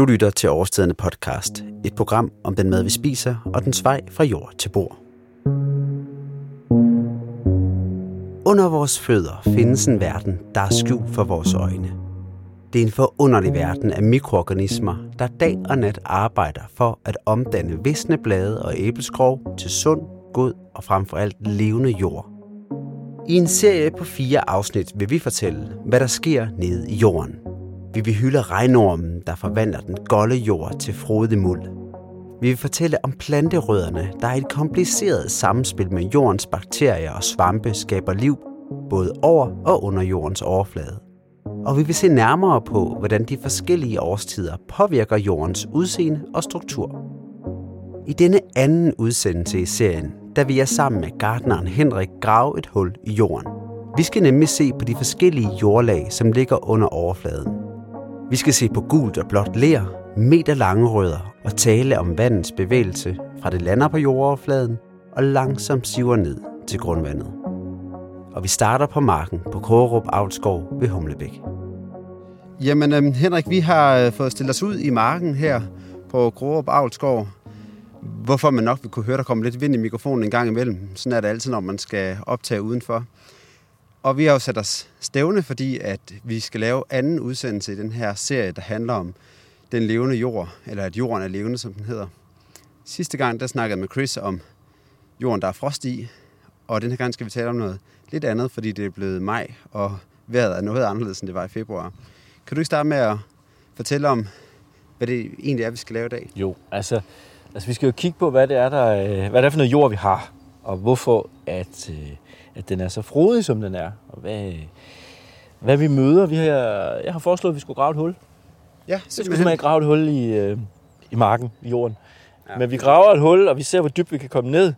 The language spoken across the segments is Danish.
Du lytter til Overstedende podcast, et program om den mad, vi spiser og den vej fra jord til bord. Under vores fødder findes en verden, der er skjult for vores øjne. Det er en forunderlig verden af mikroorganismer, der dag og nat arbejder for at omdanne visne blade og æbleskrog til sund, god og frem for alt levende jord. I en serie på fire afsnit vil vi fortælle, hvad der sker nede i jorden. Vi vil hylde regnormen, der forvandler den golde jord til frodig muld. Vi vil fortælle om planterødderne, der i et kompliceret samspil med jordens bakterier og svampe skaber liv både over og under jordens overflade. Og vi vil se nærmere på, hvordan de forskellige årstider påvirker jordens udseende og struktur. I denne anden udsendelse i serien, der vil jeg sammen med gartneren Henrik grave et hul i jorden. Vi skal nemlig se på de forskellige jordlag, som ligger under overfladen. Vi skal se på gult og blåt ler, meter lange rødder og tale om vandets bevægelse fra det lander på jordoverfladen og langsomt siver ned til grundvandet. Og vi starter på marken på Kårerup Avlskov ved Humlebæk. Jamen øhm, Henrik, vi har øh, fået stillet os ud i marken her på Kårerup Avlskov. Hvorfor man nok vil kunne høre, der kommer lidt vind i mikrofonen en gang imellem. Sådan er det altid, når man skal optage udenfor. Og vi har jo sat os stævne, fordi at vi skal lave anden udsendelse i den her serie, der handler om den levende jord, eller at jorden er levende, som den hedder. Sidste gang, der snakkede jeg med Chris om jorden, der er frost i, og den her gang skal vi tale om noget lidt andet, fordi det er blevet maj, og vejret er noget anderledes, end det var i februar. Kan du ikke starte med at fortælle om, hvad det egentlig er, vi skal lave i dag? Jo, altså, altså vi skal jo kigge på, hvad det er, der, øh, hvad det er for noget jord, vi har, og hvorfor at, øh, at den er så frodig, som den er, og hvad, hvad vi møder. Vi har, jeg har foreslået, at vi skulle grave et hul. Ja, Så skulle man grave et hul i, øh, i marken, i jorden. Ja. Men vi graver et hul, og vi ser, hvor dybt vi kan komme ned.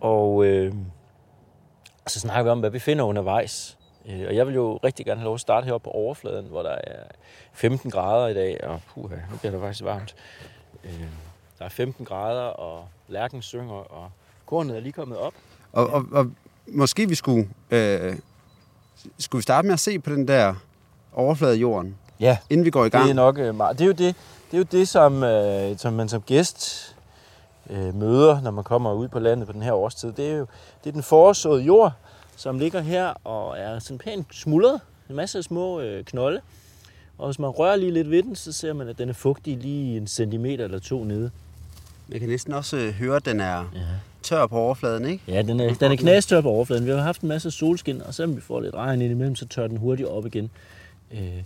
Og øh, så snakker vi om, hvad vi finder undervejs. Øh, og jeg vil jo rigtig gerne have lov at starte heroppe på overfladen, hvor der er 15 grader i dag, og puha, nu bliver det faktisk varmt. Øh, der er 15 grader, og lærken synger, og kornet er lige kommet op. Og, og, og måske vi skulle, øh, skulle vi starte med at se på den der overflade af jorden, Ja, inden vi går i gang. det er nok øh, meget. Det er jo det, det, er jo det som, øh, som man som gæst øh, møder, når man kommer ud på landet på den her årstid. Det er jo det er den forårsåede jord, som ligger her og er sådan pænt smuldret. En masse af små øh, knolde. Og hvis man rører lige lidt ved den, så ser man, at den er fugtig lige en centimeter eller to nede. Jeg kan næsten også øh, høre, at den er Ja. Tør på overfladen, ikke? Ja, den er, den er knastør på overfladen. Vi har haft en masse solskin, og selvom vi får lidt regn indimellem, så tør den hurtigt op igen. Øh,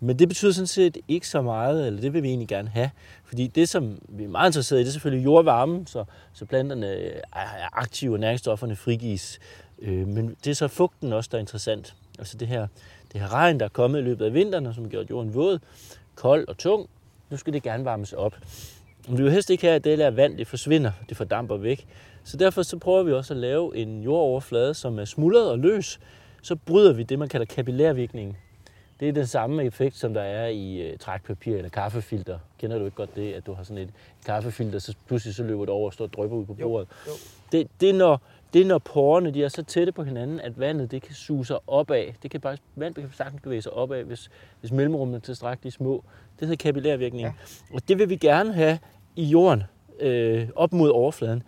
men det betyder sådan set ikke så meget, eller det vil vi egentlig gerne have. Fordi det, som vi er meget interesserede i, det er selvfølgelig jordvarme, så, så planterne er er aktive, og næringsstofferne frigives. Øh, men det er så fugten også, der er interessant. Altså det her, det her regn, der er kommet i løbet af vinteren, og som har gjort jorden våd, kold og tung, nu skal det gerne varmes op. Men vi vil helst ikke have, at det der vand det forsvinder, det fordamper væk. Så derfor så prøver vi også at lave en jordoverflade, som er smuldret og løs. Så bryder vi det, man kalder kapillærvirkningen. Det er den samme effekt, som der er i øh, trækpapir eller kaffefilter. Kender du ikke godt det, at du har sådan et kaffefilter, så pludselig så løber det over og står og drypper ud på bordet? jo. Det, det, er når, det er når porerne de er så tætte på hinanden, at vandet det kan suge sig opad. Det kan bare, vand kan sagtens bevæge sig opad, hvis, hvis mellemrummene er tilstrækkeligt små. Det hedder kapillærvirkning. Ja. Og det vil vi gerne have i jorden, øh, op mod overfladen,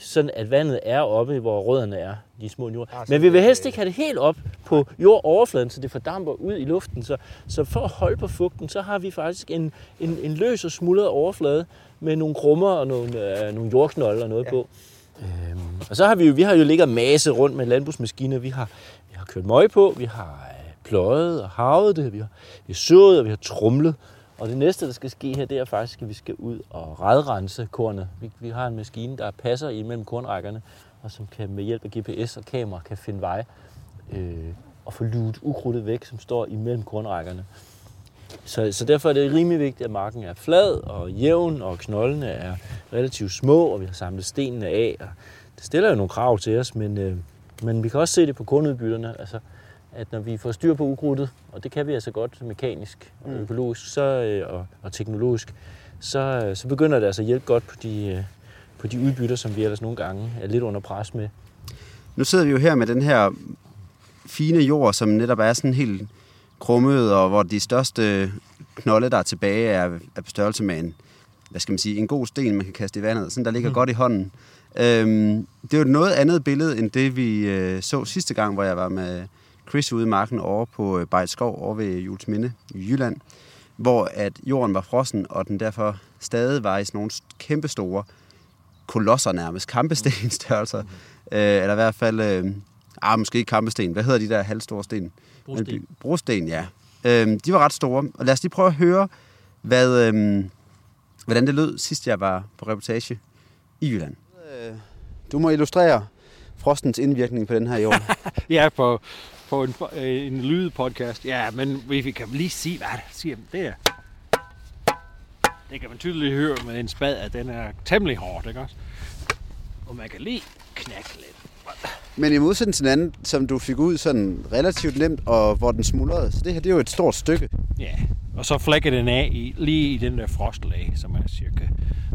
sådan at vandet er oppe, hvor rødderne er, de små jord. Ah, så Men vi vil helst ikke have det helt op på jordoverfladen, så det fordamper ud i luften. Så, så for at holde på fugten, så har vi faktisk en, en, en løs og smuldret overflade med nogle krummer og nogle, øh, nogle jordknolde og noget ja. på. Øhm, og så har vi jo, vi har jo ligget masse rundt med landbrugsmaskiner. Vi har, vi har kørt møg på, vi har øh, pløjet og havet det, vi har, vi har sået og vi har trumlet. Og det næste, der skal ske her, det er faktisk, at vi skal ud og redrense kornet. Vi, vi har en maskine, der passer imellem kornrækkerne, og som kan med hjælp af GPS og kamera kan finde vej øh, og få luet ukrudtet væk, som står imellem kornrækkerne. Så, så derfor er det rimelig vigtigt, at marken er flad og jævn, og knoldene er relativt små, og vi har samlet stenene af. Og det stiller jo nogle krav til os, men, øh, men vi kan også se det på kornudbytterne, altså, at når vi får styr på ukrudtet, og det kan vi altså godt mekanisk og Mm. økologisk så, øh, og, og teknologisk, så, øh, så begynder det altså at hjælpe godt på de, øh, på de udbytter, som vi ellers nogle gange er lidt under pres med. Nu sidder vi jo her med den her fine jord, som netop er sådan helt krummet, og hvor de største knolde, der er tilbage, er, er på størrelse med en, hvad skal man sige, en god sten, man kan kaste i vandet, sådan der ligger mm. godt i hånden. Øhm, det er jo et noget andet billede, end det vi øh, så sidste gang, hvor jeg var med Chris ude i marken over på øh, Bejt Skov, over ved Julesminde i Jylland, hvor at jorden var frossen, og den derfor stadig var i sådan nogle kæmpe store kolosser nærmest, kampestenstørrelser, mm. øh, eller i hvert fald, øh, ah, måske ikke kampesten, hvad hedder de der halvstore sten? Brosten. Brosten, ja. Øh, de var ret store, og lad os lige prøve at høre, hvad, øh, hvordan det lød sidst jeg var på reportage i Jylland. Øh, Du må illustrere frostens indvirkning på den her jord. ja, på, på en, øh, en lydpodcast. Ja, men vi kan lige sige, hvad det siger. Det er... Det kan man tydeligt høre med en spad, at den er temmelig hård, ikke også? Og man kan lige knække lidt. Men i modsætning til den anden, som du fik ud sådan relativt nemt, og hvor den smuldrede, så det her det er jo et stort stykke. Ja, og så flækker den af i, lige i den der frostlag, som er cirka,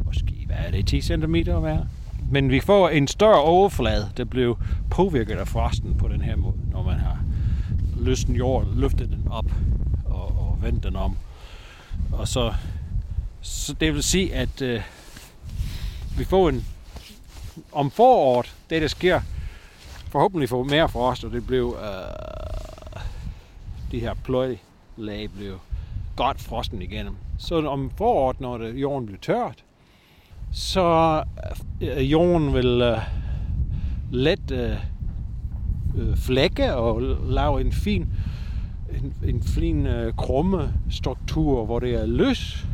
måske, hvad er det, 10 cm hver? Men vi får en større overflade, der blev påvirket af frosten på den her måde, når man har løsnet jord, løftet den op og, og vendt den om. Og så, så det vil sige, at øh, vi får en om foråret, det der sker, forhåbentlig får mere frost, og det blev øh, de her pløjlag blev godt frosten igennem. Så om foråret, når det, jorden bliver tørt, så øh, jorden vil øh, let øh, øh, flække og lave en fin en, en fin øh, krumme struktur, hvor det er løs,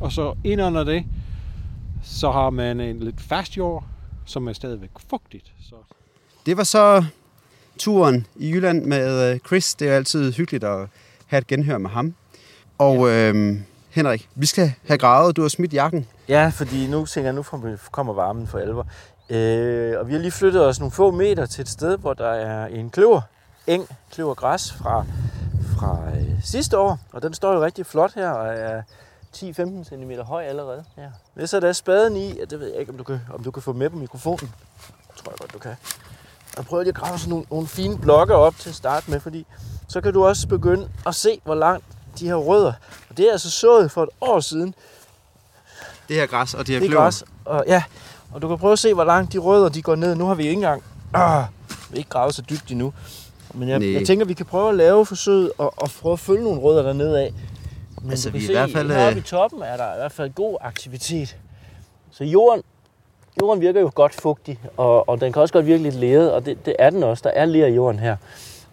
og så ind under det, så har man en lidt fast jord, som er stadigvæk fugtigt. Så Det var så turen i Jylland med øh, Chris. Det er altid hyggeligt at have et genhør med ham. Og øh, Henrik, vi skal have gravet. Du har smidt jakken. Ja, fordi nu tænker jeg, nu kommer varmen for alvor. Øh, og vi har lige flyttet os nogle få meter til et sted, hvor der er en kløver, eng, kløvergræs fra, fra øh, sidste år. Og den står jo rigtig flot her og er 10-15 cm høj allerede. Ja. Hvis der er spaden i, ja, det ved jeg ikke, om du, kan, om du kan få med på mikrofonen. Det tror jeg godt, du kan. Og prøv lige at grave sådan nogle, nogle fine blokke op til at starte med, fordi så kan du også begynde at se, hvor langt de her rødder. Og det er altså sået for et år siden, Det her græs og de her det er kløver. græs. Og, ja, og du kan prøve at se, hvor langt de rødder de går ned. Nu har vi ikke engang ah, vi ikke gravet så dybt endnu. Men jeg, jeg tænker, vi kan prøve at lave forsøget og, og prøve at følge nogle rødder dernede af. Men Altså, vi er se, i hvert fald, heroppe øh, i toppen er der i hvert fald god aktivitet. Så jorden, jorden virker jo godt fugtig, og, og den kan også godt virke lidt leret, og det, det er den også. Der er ler i jorden her.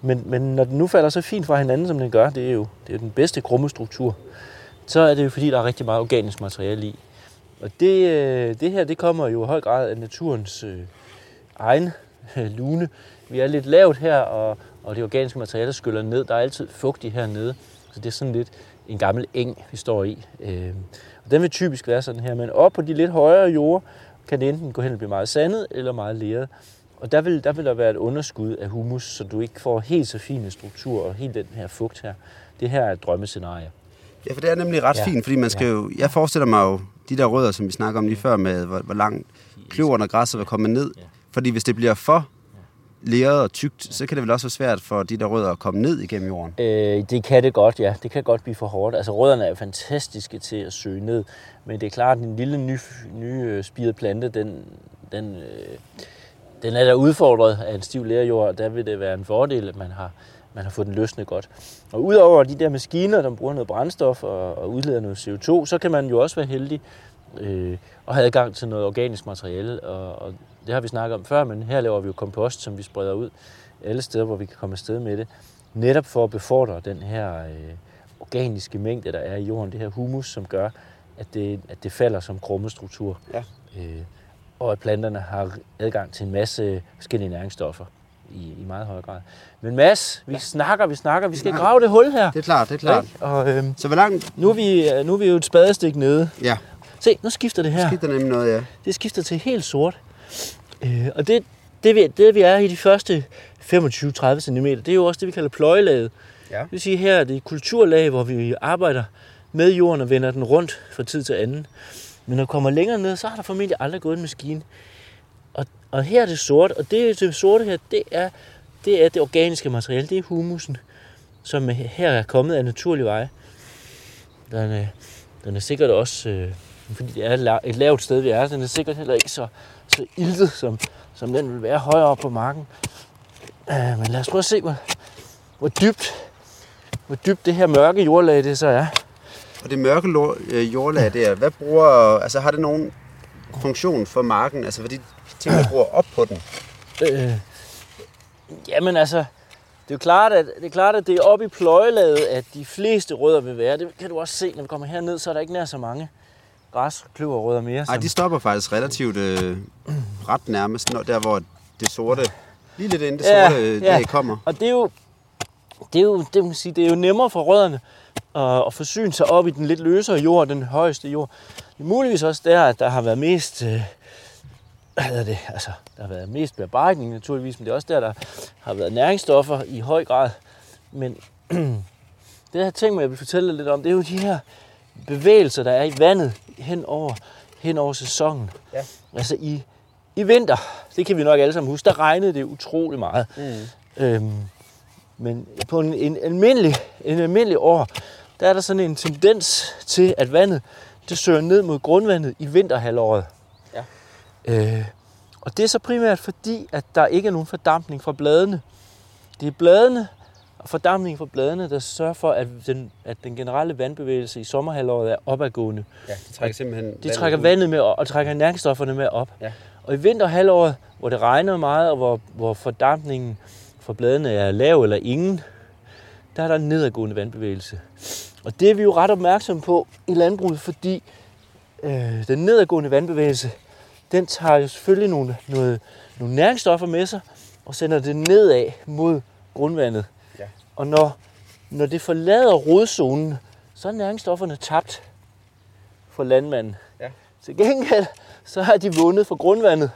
Men, men når den nu falder så fint fra hinanden, som den gør, det er jo det er jo den bedste krummestruktur, så er det jo fordi, der er rigtig meget organisk materiale i. Og det, øh, det her, det kommer jo i høj grad af naturens øh, egen øh, lune. Vi er lidt lavt her, og, og det organiske materiale skyller ned. Der er altid fugtigt hernede, så det er sådan lidt en gammel eng, vi står i. Øh, og den vil typisk være sådan her, men op på de lidt højere jorder, kan det enten gå hen og blive meget sandet eller meget leret. Og der vil, der vil der være et underskud af humus, så du ikke får helt så fin en struktur og helt den her fugt her. Det her er et drømmescenarie. Ja, for det er nemlig ret Ja. fint, fordi man skal Ja. jo... Jeg forestiller mig jo de der rødder, som vi snakker om lige før, med hvor, hvor langt kløverne og græsset vil komme ned. Ja. Fordi hvis det bliver for leret og tykt, så kan det vel også være svært for de der rødder at komme ned igennem jorden. Øh, det kan det godt, ja. Det kan godt blive for hårdt. Altså rødderne er fantastiske til at søge ned, men det er klart, at en lille ny, ny øh, spiret plante, den, den, øh, den er da udfordret af en stiv lærjord, og der vil det være en fordel, at man har, man har fået den løsnet godt. Og udover de der maskiner, der bruger noget brændstof og, og udleder noget CO2, så kan man jo også være heldig øh, og have adgang til noget organisk materiale. Og, og det har vi snakket om før, men her laver vi jo kompost, som vi spreder ud alle steder, hvor vi kan komme afsted med det. Netop for at befordre den her øh, organiske mængde, der er i jorden, det her humus, som gør, at det, at det falder som krummestruktur. Ja. Øh, og at planterne har adgang til en masse forskellige næringsstoffer i, i meget høj grad. Men Mads, vi ja. snakker, vi snakker, vi skal Ja. grave det hul her. Det er klart, det er klart. Ikke? Og øhm, Så hvor langt... nu, er vi, øh, nu er vi jo et spadestik nede. Ja, Se, nu skifter det her. skifter nemlig noget, ja. Det skifter til helt sort. Øh, og det, det, vi, det, vi er i de første 25-30 cm, det er jo også det, vi kalder pløjelaget. Ja. Det vil sige, her er det et kulturlag, hvor vi arbejder med jorden og vender den rundt fra tid til anden. Men når du kommer længere ned, så har der formentlig aldrig gået en maskine. Og, og her er det sort, og det, det sorte her, det er, det er det organiske materiale, det er humusen, som her er kommet af naturlig vej. Den, øh, den er sikkert også, øh, fordi det er et lavt sted, vi er, den er sikkert heller ikke så, så iltet, som, som den vil være højere oppe på marken. Øh, men lad os prøve at se, hvor, hvor dybt, hvor dybt det her mørke jordlag det så er. Og det mørke øh, jordlag der, hvad bruger, altså har det nogen funktion for marken? Altså fordi bruger op på den? Øh, jamen altså, det er jo klart, at det er, klart, at det er oppe i pløjelaget, at de fleste rødder vil være. Det kan du også se, når vi kommer herned, så er der ikke nær så mange græskløverrødder mere. Nej, de stopper faktisk relativt øh, ret nærmest, når, der hvor det sorte, lige lidt inden det Ja, sorte øh, ja. det kommer. Og det er jo, det er jo, det, man sige, det er jo nemmere for rødderne at, at forsyne sig op i den lidt løsere jord, den højeste jord. Det er muligvis også der, at der har været mest, øh, hvad det, altså, der har været mest bearbejdning naturligvis, men det er også der, der har været næringsstoffer i høj grad. Men det her ting, jeg vil fortælle lidt om, det er jo de her bevægelser, der er i vandet hen over, hen over sæsonen. Ja. Altså i, i vinter, det kan vi nok alle sammen huske, der regnede det utrolig meget. Mm. Øhm, men på en, en, almindelig, en almindelig år, der er der sådan en tendens til, at vandet det søger ned mod grundvandet i vinterhalvåret. Øh, og det er så primært fordi, at der ikke er nogen fordampning fra bladene. Det er bladene og fordampning fra bladene, der sørger for, at den, at den generelle vandbevægelse i sommerhalvåret er opadgående. Ja, de trækker simpelthen De trækker vandet med og trækker næringsstofferne med op. Ja. Og i vinterhalvåret, hvor det regner meget, og hvor, hvor fordampningen fra bladene er lav eller ingen, der er der en nedadgående vandbevægelse. Og det er vi jo ret opmærksomme på i landbruget, fordi øh, den nedadgående vandbevægelse, den tager jo selvfølgelig nogle, noget, nogle næringsstoffer med sig, og sender det nedad mod grundvandet. Ja. Og når, når det forlader rodzonen, så er næringsstofferne tabt for landmanden. Ja. Til gengæld, så har de vundet for grundvandet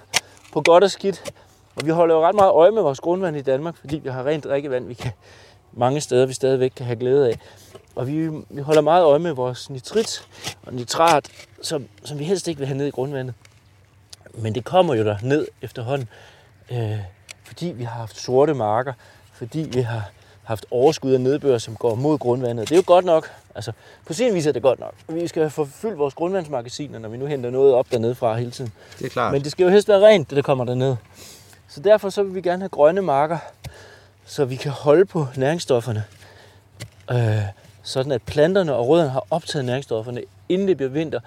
på godt og skidt. Og vi holder jo ret meget øje med vores grundvand i Danmark, fordi vi har rent drikkevand, vi kan mange steder, vi stadigvæk kan have glæde af. Og vi, vi holder meget øje med vores nitrit og nitrat, som, som vi helst ikke vil have ned i grundvandet. Men det kommer jo der ned efterhånden, øh, fordi vi har haft sorte marker, fordi vi har haft overskud af nedbør, som går mod grundvandet. Det er jo godt nok. Altså, på sin vis er det godt nok. Vi skal få fyldt vores grundvandsmagasiner, når vi nu henter noget op dernede fra hele tiden. Det er klart. Men det skal jo helst være rent, det der kommer derned. Så derfor så vil vi gerne have grønne marker, så vi kan holde på næringsstofferne. Øh, sådan at planterne og rødderne har optaget næringsstofferne, inden det bliver vinter,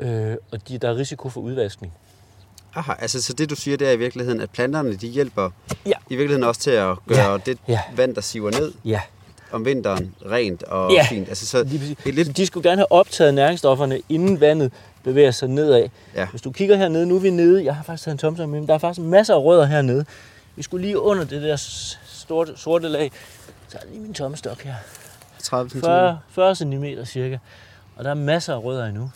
øh, og de, der er risiko for udvaskning. Aha, altså så det du siger, det er i virkeligheden, at planterne de hjælper Ja. i virkeligheden også til at gøre Ja. det Ja. vand, der siver ned Ja, om vinteren, rent og Ja. fint. Altså så præcis. det lidt, De skulle gerne have optaget næringsstofferne, inden vandet bevæger sig nedad. Ja. Hvis du kigger hernede, nu er vi nede, jeg har faktisk taget en tomsang med, men der er faktisk masser af rødder hernede. Vi skulle lige under det der s- sorte, sorte lag. Så er lige min tommestok her. 30 cm. 40, 40 cm cirka. Og der er masser af rødder endnu.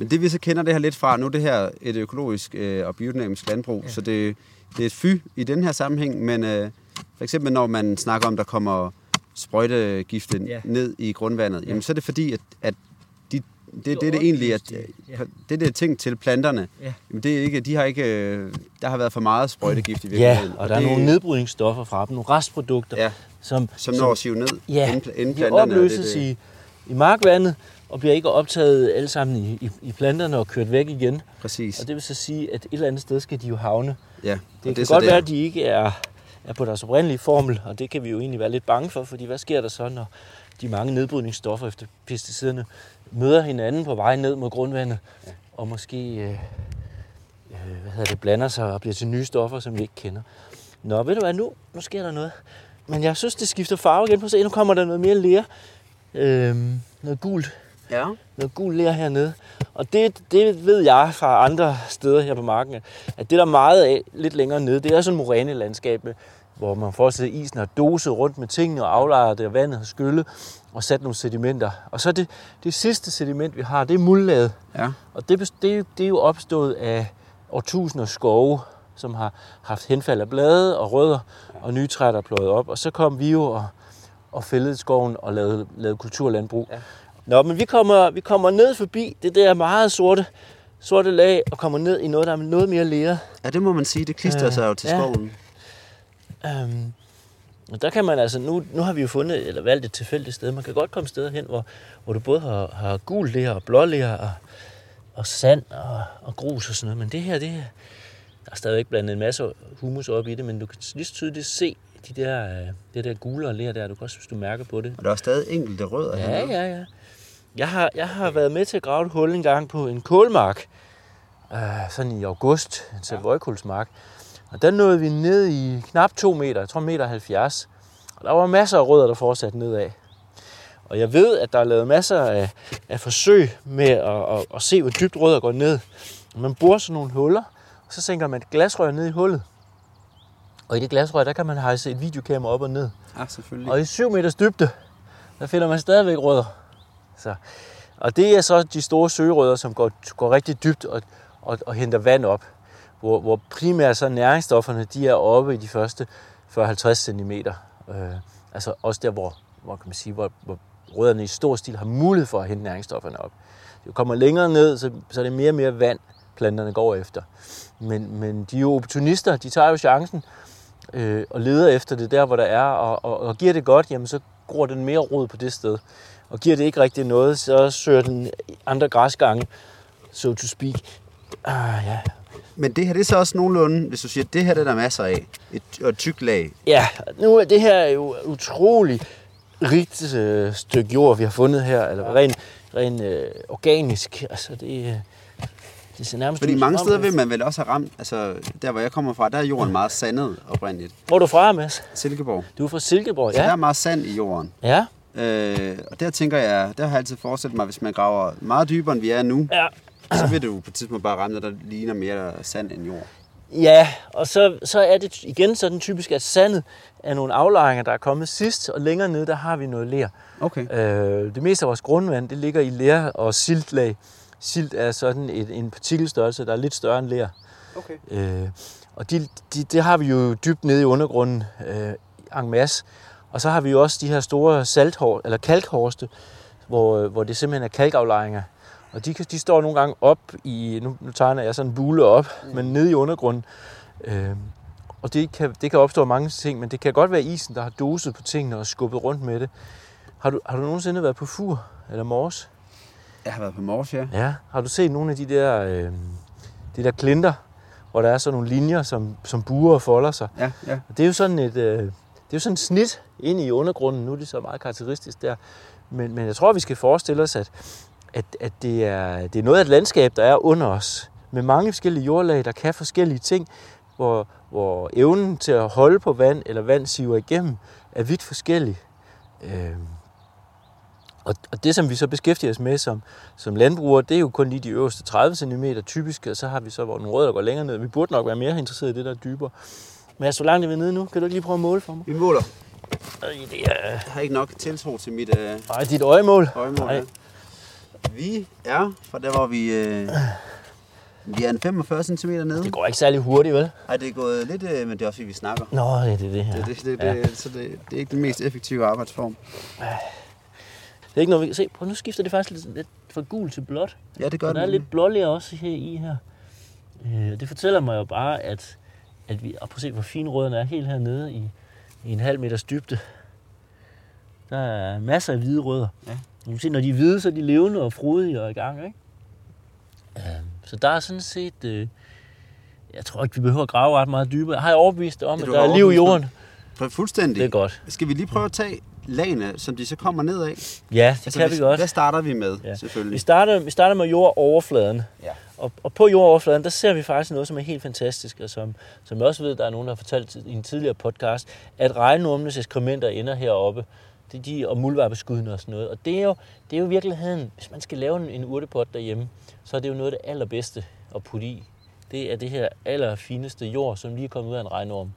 Men det vi så kender det her lidt fra, nu er det her et økologisk øh, og biodynamisk landbrug, ja. så det, det er et fy i den her sammenhæng, men øh, for eksempel når man snakker om, der kommer sprøjtegifte Ja. ja. ned i grundvandet, jamen så er det fordi, at, at de, det, det, det er det egentlig, at Ja. det, det er ting til planterne. Ja. Jamen det er ikke, de har ikke, øh, der har været for meget sprøjtegift i Ja, virkeligheden. og der er det, nogle nedbrydningsstoffer fra dem, nogle restprodukter, Ja, som, som når at sive ned ja, inden, inden de planterne. og det- opløses det- i, i markvandet og bliver ikke optaget alle sammen i, i, i planterne og kørt væk igen. Præcis. Og det vil så sige, at et eller andet sted skal de jo havne. Ja, Det og kan godt der. være, at de ikke er, er på deres oprindelige formel, og det kan vi jo egentlig være lidt bange for, fordi hvad sker der så, når de mange nedbrydningsstoffer efter pesticiderne møder hinanden på vej ned mod grundvandet, ja. og måske øh, øh, hvad hedder det, blander sig og bliver til nye stoffer, som vi ikke kender. Nå, ved du hvad, nu, nu sker der noget. Men jeg synes, det skifter farve igen. At se, nu kommer der noget mere ler. Øhm, noget gult Ja. noget gul ler hernede. Og det, det ved jeg fra andre steder her på marken, at det der er meget af lidt længere nede, det er sådan et morænelandskab, hvor man sig, at isen har doset rundt med tingene og aflejret det, og vandet har skyllet og sat nogle sedimenter. Og så det, det sidste sediment, vi har, det er muldlaget. Ja. Og det, det, er jo- det er jo opstået af årtusinder skove, som har haft henfald af blade og rødder, og nye træer, der er pløjet op. Og så kom vi jo og, og fældede skoven og lavede, lavede kulturlandbrug. Ja. Nå, men vi kommer, vi kommer ned forbi det der meget sorte, sorte lag, og kommer ned i noget, der er noget mere lere. ja, det må man sige. Det klistrer Øh, sig jo til ja. skoven. Øhm, Og der kan man altså, nu, nu har vi jo fundet, eller valgt et tilfældigt sted. Man kan godt komme steder hen, hvor, hvor du både har, har gul ler og blå ler og, og sand og, og grus og sådan noget. Men det her, det er, der er stadigvæk blandet en masse humus op i det, men du kan lige så tydeligt se de der, øh, det der gule og ler der. Du kan også, hvis du mærker på det. Og der er stadig enkelte rødder Ja, hernede. ja, ja. Jeg har, jeg har været med til at grave et hul en gang på en kålmark, øh, sådan i august, en selvvøjkulsmark. Og der nåede vi ned i knap 2 meter, jeg tror meter 70. Og der var masser af rødder, der fortsatte nedad. Og jeg ved, at der er lavet masser af, af forsøg med at, at, at se, hvor dybt rødder går ned. Man borer sådan nogle huller, og så sænker man et glasrør ned i hullet. Og i det glasrør, der kan man hejse et videokamera op og ned. Ja, selvfølgelig. Og i 7 meters dybde, der finder man stadigvæk rødder. Så, og det er så de store søgerødder, som går, går rigtig dybt og, og, og henter vand op. Hvor, hvor primært så næringsstofferne, de er oppe i de første 40-50 cm. Øh, altså også der, hvor, hvor, kan man sige, hvor, hvor rødderne i stor stil har mulighed for at hente næringsstofferne op. Det kommer længere ned, så, så er det mere og mere vand, planterne går efter. Men, men de er jo opportunister, de tager jo chancen øh, og leder efter det der, hvor der er, og, og, og giver det godt, jamen så gror den mere rod på det sted. Og giver det ikke rigtig noget, så søger den andre græsgange, so to speak. Ah, ja. Men det her, det er så også nogenlunde, hvis du siger, det her det er der masser af. Et, et tykt lag. ja, nu er det her er jo utrolig rigt øh, stykke jord, vi har fundet her, eller rent ren, øh, organisk. Altså det, øh, det ser nærmest Fordi mange steder vil man vel også have ramt, altså der hvor jeg kommer fra, der er jorden meget sandet oprindeligt. Hvor er du fra, Mads? Silkeborg. Du er fra Silkeborg, Så der ja? er meget sand i jorden. Ja, Øh, og der tænker jeg, der har jeg altid forestillet mig, hvis man graver meget dybere, end vi er nu, ja. så vil du på et tidspunkt bare ramme noget, der ligner mere sand end jord. Ja, og så, så er det igen sådan typisk, at sandet er nogle aflejringer, der er kommet sidst, og længere nede, der har vi noget ler. Okay. Øh, det meste af vores grundvand, det ligger i ler og siltlag. Silt er sådan et, en partikelstørrelse, der er lidt større end ler. okay. Øh, og de, de, det har vi jo dybt nede i undergrunden øh, en masse. Og så har vi jo også de her store salthår, eller kalkhorste, hvor, øh, hvor det simpelthen er kalkaflejringer. Og de, kan- de står nogle gange op i, nu, nu tegner jeg sådan en bule op, mm. men nede i undergrunden. Øh, og det kan, det kan opstå mange ting, men det kan godt være isen, der har doset på tingene og skubbet rundt med det. Har du, har du nogensinde været på Fur eller Mors? Jeg har været på Mors, ja. Ja. Har du set nogle af de der, øh, de der klinter, hvor der er sådan nogle linjer, som, som buer og folder sig? Ja, ja. Og det er jo sådan et, øh, det er jo sådan et snit ind i undergrunden. Nu er det så meget karakteristisk der. Men, men jeg tror, vi skal forestille os, at, at, at det, er, det er noget af et landskab, der er under os. Med mange forskellige jordlag, der kan forskellige ting, hvor, hvor evnen til at holde på vand, eller vand siver igennem, er vidt forskellig. Øh, og, og det, som vi så beskæftiger os med som, som landbrugere, det er jo kun lige de øverste 30 cm typisk, og så har vi så hvor nogle rødder, der går længere ned. Vi burde nok være mere interesseret i det, der er dybere. Men jeg så langt er vi nede nu. Kan du ikke lige prøve at måle for mig? Vi måler. Øj, det er... Jeg har ikke nok tiltro til mit øh, Ej, dit øjemål. øjemål. Nej. her. Vi er fra der, hvor vi... Øh, vi er en 45 cm nede. Det går ikke særlig hurtigt, vel? Ej, det er gået lidt, øh, men det er også fordi, vi snakker. Nå, ja, det er det her. Det, det, det, Ja. det, så det, det er ikke den mest effektive arbejdsform. Det er ikke noget, vi kan se. Prøv, nu skifter det faktisk lidt, lidt fra gul til blåt. Ja, det gør Og der er lidt blålig også her i her. Øh, det fortæller mig jo bare, at, at vi... Og prøv at se, hvor fine rødderne er helt hernede i, i en halv meters dybde. Der er masser af hvide rødder. Ja. Du kan se, når de er hvide, så er de levende og frodige og i gang, ikke? Øh, så der er sådan set... Øh, jeg tror ikke, vi behøver at grave ret meget dybere. Har jeg overbevist dig om, Ja, at der er liv i jorden? Fuldstændig. Det er godt. Skal vi lige prøve at tage lagene, som de så kommer ned af? Ja, det kan vi godt. Hvad starter vi med, Ja. ja. Vi selvfølgelig? starter, vi starter med jordoverfladen. Ja. Og, og på jordoverfladen, der ser vi faktisk noget, som er helt fantastisk, og som, som jeg også ved, der er nogen, der har fortalt i en tidligere podcast, at regnormenes ekskrementer ender heroppe. Det de, og muldvarpeskuddene og sådan noget. Og det er jo, det er jo virkeligheden, hvis man skal lave en, en urtepot derhjemme, så er det jo noget af det allerbedste at putte i. Det er det her allerfineste jord, som lige er kommet ud af en regnorm.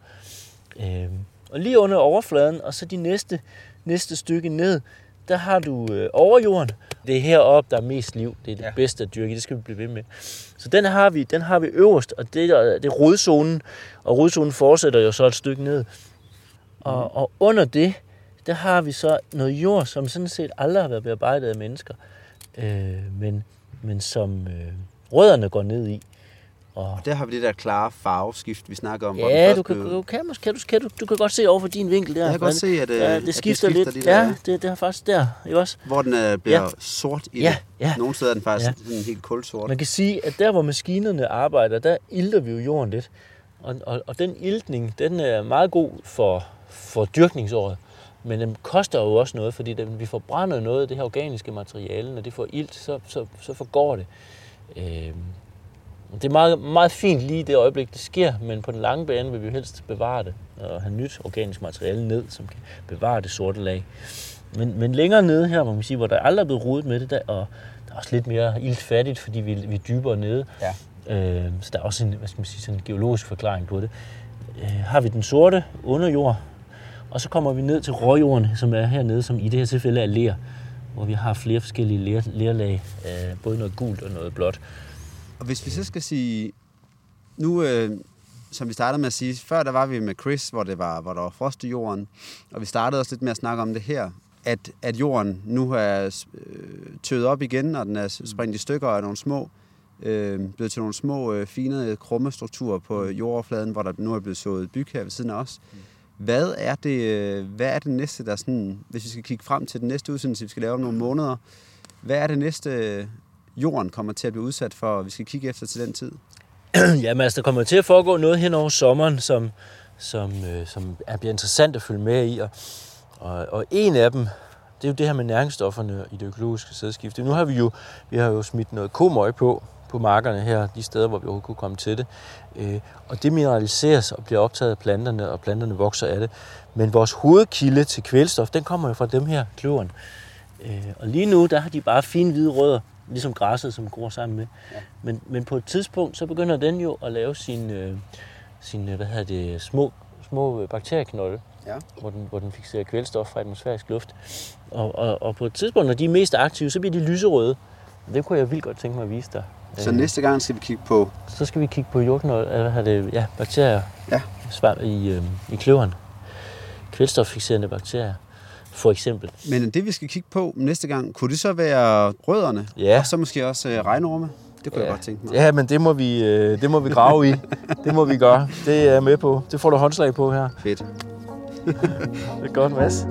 Øhm, og lige under overfladen, og så de næste, næste stykke ned, der har du øh, overjorden. Det er heroppe, der er mest liv. Det er det ja. Bedste at dyrke. Det skal vi blive ved med. Så den har vi, den har vi øverst, og det, er- det er rodzonen. Og rodzonen fortsætter jo så et stykke ned. Og, og under det, der har vi så noget jord, som sådan set aldrig har været bearbejdet af mennesker. Øh, men, men som øh, rødderne går ned i. Og Der har vi det der klare farveskift, vi snakker om. ja, du kan, blev- du, kan, måske, kan, du, kan, du, du kan godt se over for din vinkel der. Jeg kan godt se, at, øh, ja, at det det skifter, skifter lidt. de der- ja, det, det er faktisk der, ikke også? Hvor den øh, bliver Ja. sort i Ja, det. ja. Nogle steder er den faktisk Ja. sådan helt kulsort. Man kan sige, at der, hvor maskinerne arbejder, der ilter vi jo jorden lidt. Og, og, og den iltning, den er meget god for, for dyrkningsåret. Men den koster jo også noget, fordi den, vi forbrænder noget af det her organiske materiale. Når det får ilt, så, så, så forgår det. Øhm, det er meget, meget fint lige i det øjeblik, det sker, men på den lange bane vil vi helst bevare det og have nyt organisk materiale ned, som kan bevare det sorte lag. Men, men længere nede her, må man sige, hvor der aldrig er blevet rodet med det, der, og der er også lidt mere iltfattigt, fordi vi, vi er dybere nede. Ja. Øh, så der er også en, hvad skal man sige, sådan en geologisk forklaring på det. Øh, har vi den sorte underjord, og så kommer vi ned til råjorden, som er hernede, som i det her tilfælde er ler, hvor vi har flere forskellige ler, lerlag, øh, både noget gult og noget blåt. Og hvis vi så skal sige, nu, øh, som vi startede med at sige, før der var vi med Chris, hvor, det var, hvor der var frost i jorden, og vi startede også lidt med at snakke om det her, at, at jorden nu er øh, tøet op igen, og den er sprængt i stykker af nogle små, øh, blevet til nogle små, øh, fine, krumme strukturer på jordoverfladen, hvor der nu er blevet sået byg her ved siden af os. Hvad er det, øh, hvad er det næste, der sådan, hvis vi skal kigge frem til den næste udsendelse, vi skal lave om nogle måneder, hvad er det næste, jorden kommer til at blive udsat for, og vi skal kigge efter til den tid? Jamen altså, der kommer til at foregå noget hen over sommeren, som, som, øh, som er, bliver interessant at følge med i. Og, og, og en af dem, det er jo det her med næringsstofferne i det økologiske sædskifte. Nu har vi jo, vi har jo smidt noget komøg på, på markerne her, de steder, hvor vi overhovedet kunne komme til det. Øh, og det mineraliseres og bliver optaget af planterne, og planterne vokser af det. Men vores hovedkilde til kvælstof, den kommer jo fra dem her, kløveren. Øh, og lige nu, der har de bare fine hvide rødder, ligesom græsset, som gror sammen med. Ja. Men, men på et tidspunkt, så begynder den jo at lave sine, øh, sine hvad hedder det, små, små bakterieknolde, Ja. hvor, den, hvor den fixerer kvælstof fra atmosfærisk luft. Og, og, og på et tidspunkt, når de er mest aktive, så bliver de lyserøde. Det kunne jeg vildt godt tænke mig at vise dig. Så Øh, næste gang skal vi kigge på, så skal vi kigge på jordknold, eller hvad det, ja, bakterier Ja. svamp i, øh, i kløveren. Kvælstoffixerende bakterier, for eksempel. men det vi skal kigge på næste gang, kunne det så være rødderne? Ja. Og så måske også øh, regnorme? Det kunne Ja. jeg godt tænke mig. Ja, men det må vi, øh, det må vi grave i. Det må vi gøre. Det er jeg med på. Det får du håndslag på her. Fedt. Det er godt, Mads.